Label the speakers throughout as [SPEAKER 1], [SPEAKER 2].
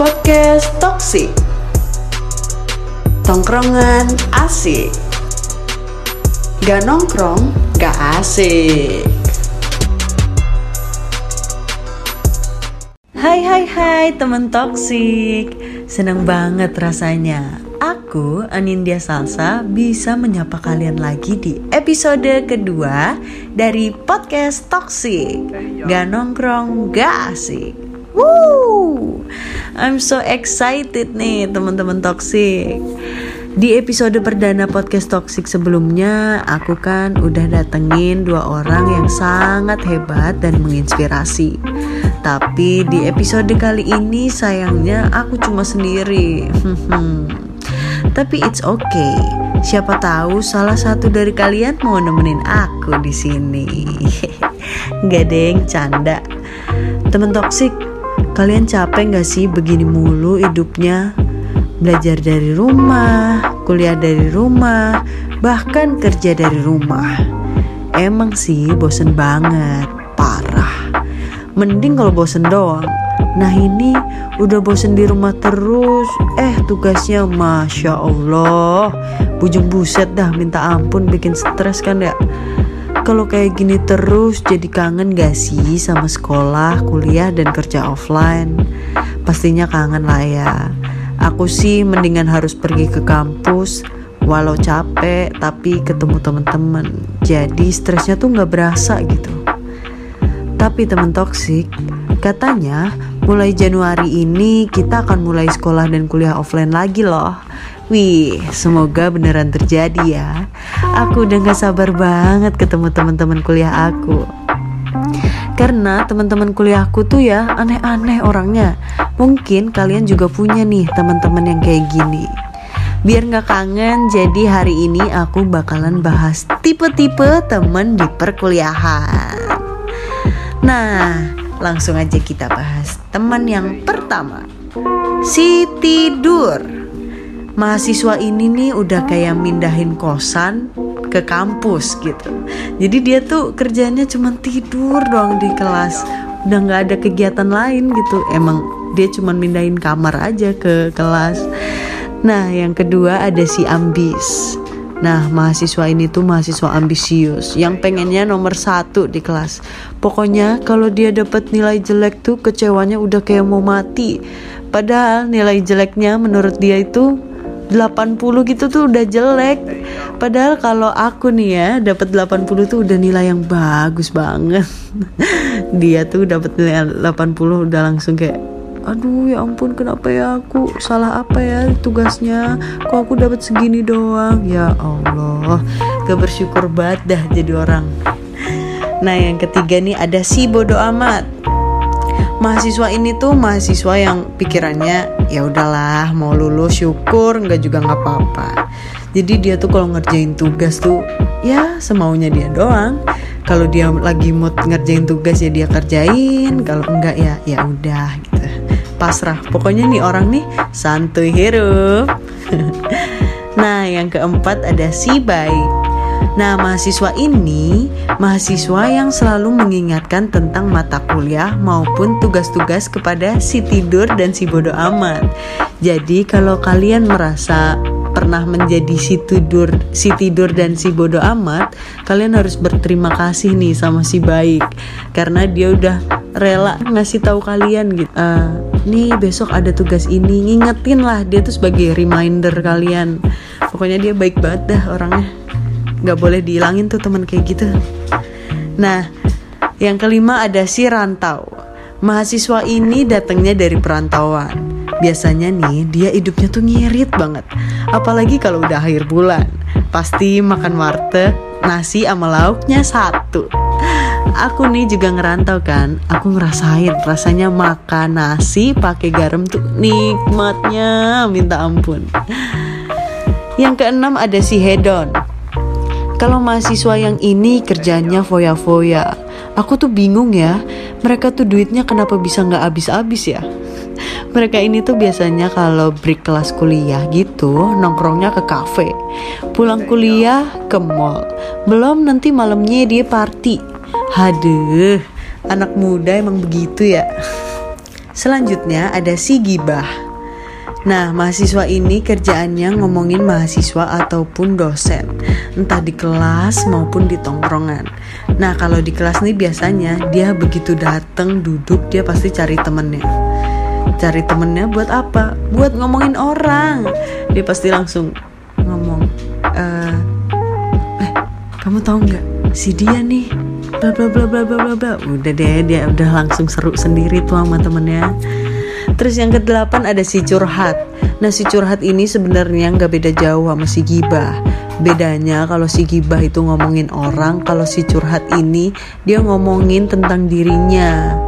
[SPEAKER 1] Podcast Toxic. Tongkrongan asik. Gak nongkrong, gak asik. Hai hai hai teman toksik Seneng banget rasanya. Aku, Anindya Salsa, bisa menyapa kalian lagi di episode kedua dari podcast Toxic. Gak nongkrong, gak asik. Woo! I'm so excited nih teman-teman toxic. Di episode perdana podcast toxic sebelumnya, aku kan udah datengin dua orang yang sangat hebat dan menginspirasi. Tapi di episode kali ini sayangnya aku cuma sendiri. Tapi it's okay. Siapa tahu salah satu dari kalian mau nemenin aku di sini. Gak deng, canda. Temen toksik, Kalian capek gak sih begini mulu hidupnya? Belajar dari rumah, kuliah dari rumah, bahkan kerja dari rumah. Emang sih bosen banget, parah. Mending kalau bosen doang. Nah ini udah bosen di rumah terus Eh tugasnya Masya Allah Bujung buset dah minta ampun bikin stres kan ya kalau kayak gini terus jadi kangen gak sih sama sekolah, kuliah, dan kerja offline? Pastinya kangen lah ya. Aku sih mendingan harus pergi ke kampus walau capek tapi ketemu teman-teman. Jadi stresnya tuh gak berasa gitu. Tapi teman toksik, katanya mulai Januari ini kita akan mulai sekolah dan kuliah offline lagi loh. Wih, semoga beneran terjadi ya. Aku udah gak sabar banget ketemu teman-teman kuliah aku. Karena teman-teman kuliahku tuh ya aneh-aneh orangnya. Mungkin kalian juga punya nih teman-teman yang kayak gini. Biar gak kangen, jadi hari ini aku bakalan bahas tipe-tipe temen di perkuliahan. Nah, langsung aja kita bahas teman yang pertama. Si tidur mahasiswa ini nih udah kayak mindahin kosan ke kampus gitu. Jadi dia tuh kerjanya cuma tidur doang di kelas. Udah nggak ada kegiatan lain gitu. Emang dia cuma mindahin kamar aja ke kelas. Nah yang kedua ada si ambis. Nah, mahasiswa ini tuh mahasiswa ambisius yang pengennya nomor satu di kelas. Pokoknya kalau dia dapat nilai jelek tuh kecewanya udah kayak mau mati. Padahal nilai jeleknya menurut dia itu 80 gitu tuh udah jelek. Padahal kalau aku nih ya dapat 80 tuh udah nilai yang bagus banget. Dia tuh dapat nilai 80 udah langsung kayak aduh ya ampun kenapa ya aku? Salah apa ya tugasnya? Kok aku dapat segini doang? Ya Allah gak bersyukur banget dah jadi orang. Nah yang ketiga nih ada si bodoh amat mahasiswa ini tuh mahasiswa yang pikirannya ya udahlah mau lulus syukur nggak juga nggak apa-apa. Jadi dia tuh kalau ngerjain tugas tuh ya semaunya dia doang. Kalau dia lagi mood ngerjain tugas ya dia kerjain. Kalau enggak ya ya udah gitu. Pasrah. Pokoknya nih orang nih santuy hirup. Nah yang keempat ada si baik Nah, mahasiswa ini mahasiswa yang selalu mengingatkan tentang mata kuliah maupun tugas-tugas kepada si tidur dan si bodoh amat. Jadi, kalau kalian merasa pernah menjadi si tidur, si tidur dan si bodoh amat, kalian harus berterima kasih nih sama si baik karena dia udah rela ngasih tahu kalian gitu. Uh, nih besok ada tugas ini, ngingetin lah dia tuh sebagai reminder kalian. Pokoknya dia baik banget dah orangnya nggak boleh dihilangin tuh teman kayak gitu. Nah yang kelima ada si rantau. Mahasiswa ini datangnya dari perantauan. Biasanya nih dia hidupnya tuh ngirit banget. Apalagi kalau udah akhir bulan. Pasti makan warteg nasi sama lauknya satu. Aku nih juga ngerantau kan. Aku ngerasain rasanya makan nasi pakai garam tuh nikmatnya. Minta ampun. Yang keenam ada si hedon kalau mahasiswa yang ini kerjanya foya-foya, aku tuh bingung ya. Mereka tuh duitnya kenapa bisa nggak habis-habis ya? Mereka ini tuh biasanya kalau break kelas kuliah gitu nongkrongnya ke kafe, pulang kuliah ke mall, belum nanti malamnya dia party. Haduh, anak muda emang begitu ya. Selanjutnya ada si gibah. Nah, mahasiswa ini kerjaannya ngomongin mahasiswa ataupun dosen, entah di kelas maupun di tongkrongan. Nah, kalau di kelas nih biasanya dia begitu dateng duduk dia pasti cari temennya. Cari temennya buat apa? Buat ngomongin orang. Dia pasti langsung ngomong, eh, eh kamu tahu nggak si dia nih bla bla bla bla bla bla bla udah deh dia udah langsung seru sendiri tuh sama temennya Terus yang kedelapan ada si curhat. Nah si curhat ini sebenarnya nggak beda jauh sama si gibah. Bedanya kalau si gibah itu ngomongin orang, kalau si curhat ini dia ngomongin tentang dirinya.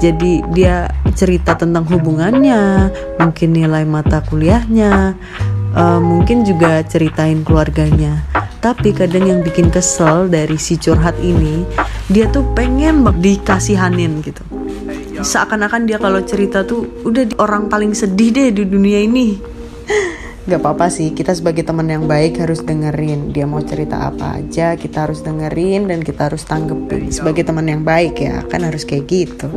[SPEAKER 1] Jadi dia cerita tentang hubungannya, mungkin nilai mata kuliahnya, uh, mungkin juga ceritain keluarganya. Tapi kadang yang bikin kesel dari si curhat ini, dia tuh pengen dikasihanin gitu seakan-akan dia kalau cerita tuh udah orang paling sedih deh di dunia ini. Gak apa-apa sih, kita sebagai teman yang baik harus dengerin. Dia mau cerita apa aja, kita harus dengerin dan kita harus tanggepin. Sebagai teman yang baik ya, kan harus kayak gitu.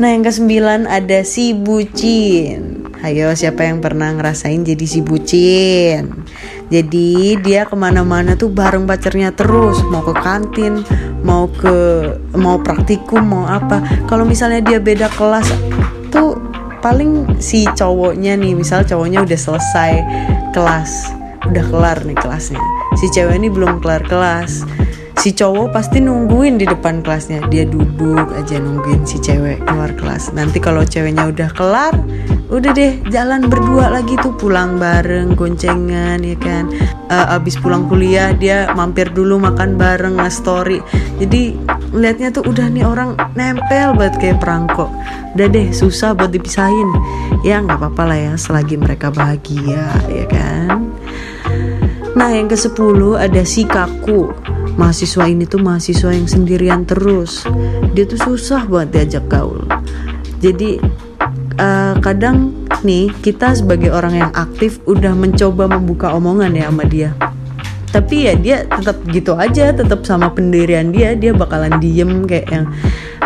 [SPEAKER 1] Nah yang kesembilan ada si bucin Ayo siapa yang pernah ngerasain jadi si bucin Jadi dia ke mana-mana tuh bareng pacarnya terus Mau ke kantin, mau ke mau praktikum mau apa. Kalau misalnya dia beda kelas tuh paling si cowoknya nih misal cowoknya udah selesai kelas udah kelar nih kelasnya. Si cewek ini belum kelar kelas si cowok pasti nungguin di depan kelasnya. Dia duduk aja nungguin si cewek keluar kelas. Nanti kalau ceweknya udah kelar udah deh jalan berdua lagi tuh. Pulang bareng goncengan ya kan? Uh, abis pulang kuliah dia mampir dulu makan bareng nge-story jadi liatnya tuh udah nih orang nempel banget kayak perangkok udah deh susah buat dipisahin. Ya nggak apa-apa lah ya selagi mereka bahagia ya kan? Nah yang ke 10 ada si kaku mahasiswa ini tuh mahasiswa yang sendirian terus. Dia tuh susah buat diajak gaul. Jadi uh, kadang nih kita sebagai orang yang aktif udah mencoba membuka omongan ya sama dia. Tapi ya dia tetap gitu aja tetap sama pendirian dia dia bakalan diem kayak yang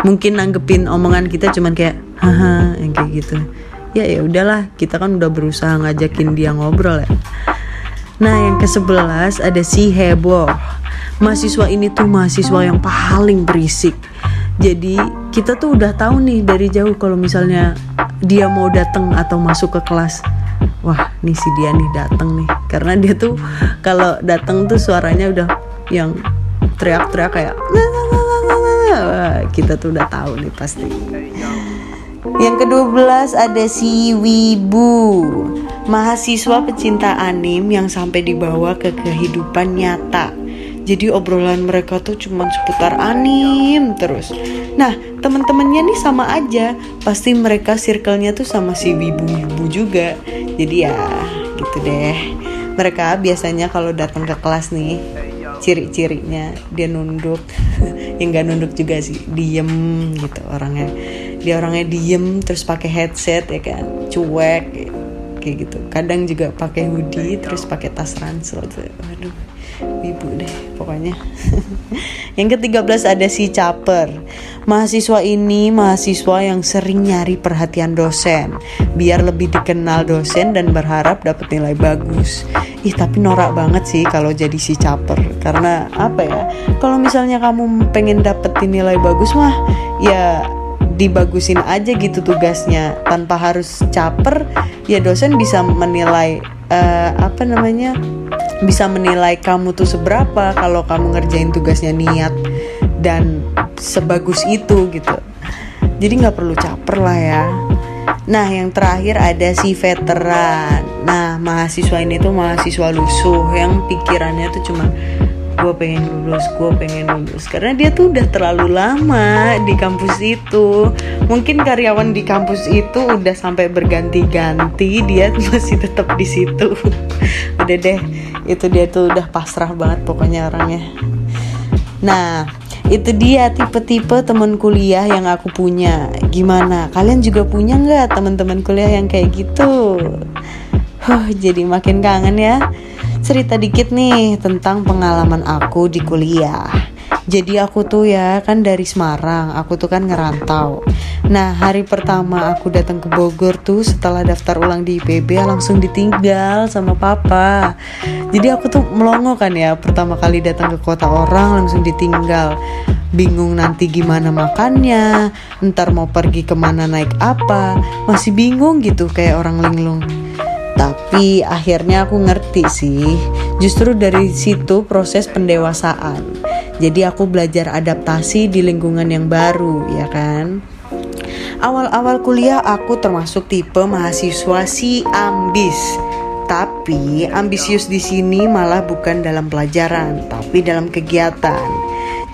[SPEAKER 1] mungkin nanggepin omongan kita cuman kayak haha yang kayak gitu. Ya ya udahlah kita kan udah berusaha ngajakin dia ngobrol ya. Nah yang ke sebelas ada si heboh mahasiswa ini tuh mahasiswa yang paling berisik. Jadi kita tuh udah tahu nih dari jauh kalau misalnya dia mau datang atau masuk ke kelas. Wah nih si dia nih datang nih. Karena dia tuh kalau datang tuh suaranya udah yang teriak-teriak kayak kita tuh udah tahu nih pasti. Yang ke-12 ada si Wibu. Mahasiswa pecinta anim yang sampai dibawa ke kehidupan nyata jadi obrolan mereka tuh cuma seputar anim terus. Nah, teman-temannya nih sama aja. Pasti mereka circle-nya tuh sama si wibu-wibu juga. Jadi ya gitu deh. Mereka biasanya kalau datang ke kelas nih ciri-cirinya dia nunduk yang gak nunduk juga sih diem gitu orangnya dia orangnya diem terus pakai headset ya kan cuek kayak gitu kadang juga pakai hoodie terus pakai tas ransel tuh aduh ibu deh pokoknya. Yang ke-13 ada si caper. Mahasiswa ini mahasiswa yang sering nyari perhatian dosen biar lebih dikenal dosen dan berharap dapat nilai bagus. Ih tapi norak banget sih kalau jadi si caper. Karena apa ya kalau misalnya kamu pengen dapetin nilai bagus mah ya dibagusin aja gitu tugasnya. Tanpa harus caper ya dosen bisa menilai uh, apa namanya bisa menilai kamu tuh seberapa kalau kamu ngerjain tugasnya niat dan sebagus itu gitu. Jadi nggak perlu caper lah ya. Nah yang terakhir ada si veteran. Nah mahasiswa ini tuh mahasiswa lusuh yang pikirannya tuh cuma gue pengen lulus gue pengen lulus. Karena dia tuh udah terlalu lama di kampus itu. Mungkin karyawan di kampus itu udah sampai berganti-ganti dia masih tetap di situ. Udah deh itu dia tuh udah pasrah banget pokoknya orangnya. Nah itu dia tipe-tipe temen kuliah yang aku punya. Gimana? Kalian juga punya nggak teman-teman kuliah yang kayak gitu? Huh jadi makin kangen ya cerita dikit nih tentang pengalaman aku di kuliah. Jadi aku tuh ya kan dari Semarang, aku tuh kan ngerantau. Nah hari pertama aku datang ke Bogor tuh setelah daftar ulang di IPB langsung ditinggal sama papa. Jadi aku tuh melongo kan ya pertama kali datang ke kota orang langsung ditinggal. Bingung nanti gimana makannya, ntar mau pergi ke mana naik apa, masih bingung gitu kayak orang linglung. Tapi akhirnya aku ngerti sih, justru dari situ proses pendewasaan jadi aku belajar adaptasi di lingkungan yang baru, ya kan? Awal-awal kuliah aku termasuk tipe mahasiswa si ambis. Tapi ambisius di sini malah bukan dalam pelajaran, tapi dalam kegiatan.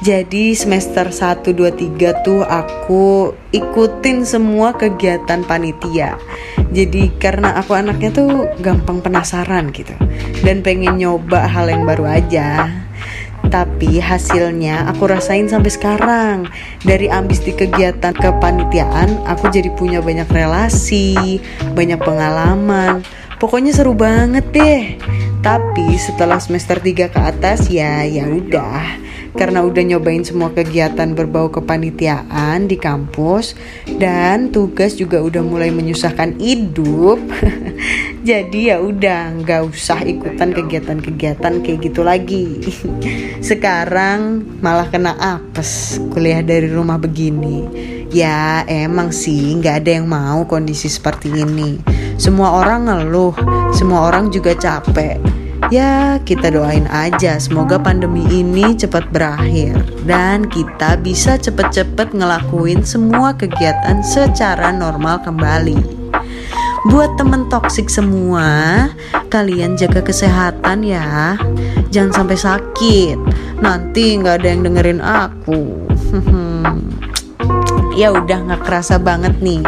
[SPEAKER 1] Jadi semester 1 2 3 tuh aku ikutin semua kegiatan panitia. Jadi karena aku anaknya tuh gampang penasaran gitu dan pengen nyoba hal yang baru aja. Tapi hasilnya aku rasain sampai sekarang. Dari ambis di kegiatan kepanitiaan, aku jadi punya banyak relasi, banyak pengalaman. Pokoknya seru banget deh. Tapi setelah semester 3 ke atas ya ya udah. Karena udah nyobain semua kegiatan berbau kepanitiaan di kampus dan tugas juga udah mulai menyusahkan hidup. Jadi ya udah nggak usah ikutan kegiatan-kegiatan kayak gitu lagi. Sekarang malah kena apes kuliah dari rumah begini. Ya emang sih nggak ada yang mau kondisi seperti ini semua orang ngeluh semua orang juga capek Ya, kita doain aja semoga pandemi ini cepat berakhir dan kita bisa cepet-cepet ngelakuin semua kegiatan secara normal kembali. Buat temen toksik semua, kalian jaga kesehatan ya. Jangan sampai sakit. Nanti nggak ada yang dengerin aku. ya udah nggak kerasa banget nih.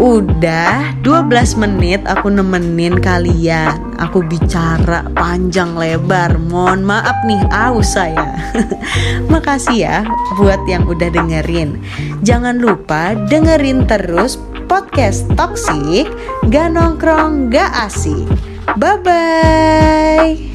[SPEAKER 1] Udah 12 menit aku nemenin kalian. Aku bicara panjang lebar. Mohon maaf nih aus saya. Makasih ya buat yang udah dengerin. Jangan lupa dengerin terus podcast Toxic. Gak nongkrong gak asik. Bye-bye